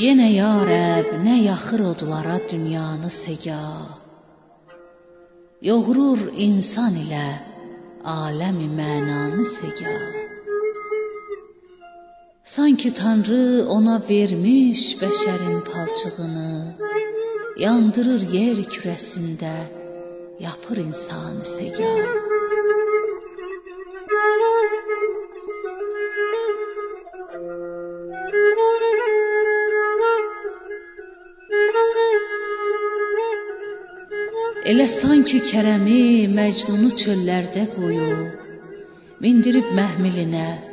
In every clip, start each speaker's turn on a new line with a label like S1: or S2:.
S1: Yenə ya Rəbb, nə yaxır odlara dünyanı sega. Yoğurur insan ilə aləmi mənanı sega. Sanki Tanrı ona vermiş bəşərin palçığını, yandırır yer kürəsində, yapır insanı segah. Elə sanki Kərəmi, Məcnunu çöllərdə qoyub, mindirib məhmilinə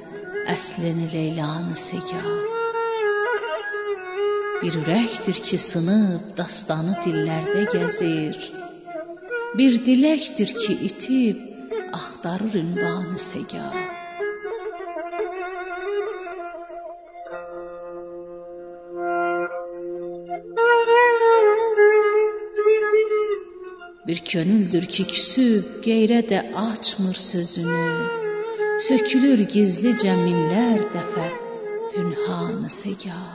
S1: əslini Leylanı segah. Bir ürəkdir ki, sınıb dastanı dillərdə gəzir. Bir diləkdir ki, itib axtarır ünvanı segah. Bir könüldür ki, küsüb qeyrə də açmır sözünü. Sökülür gizlicə minlər dəfə pünhanı segah.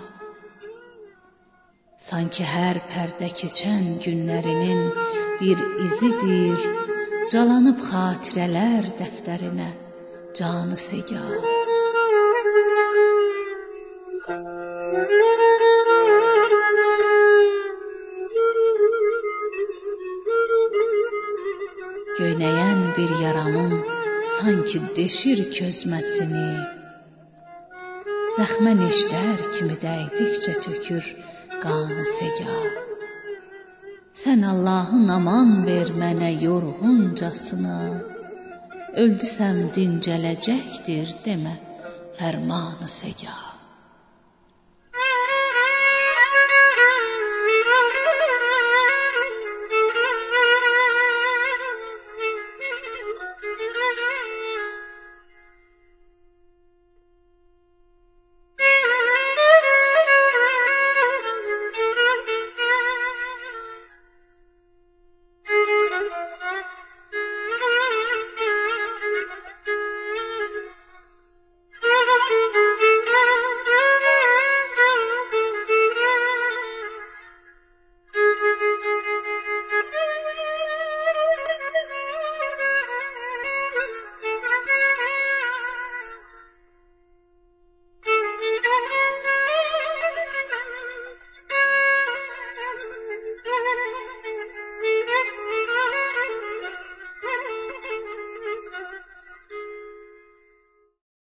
S1: Sanki hər pərdə keçən günlərinin bir izidir, calanıb xatirələr dəftərinə canı segah. Göynəyən bir yaranın sanki deşir közməsini. Zəxmə neştər kimi dəydikcə tökür qanı segah. Sən Allahın aman ver mənə yorğuncasına. Öldüsəm dincələcəkdir demə fərmanı segah.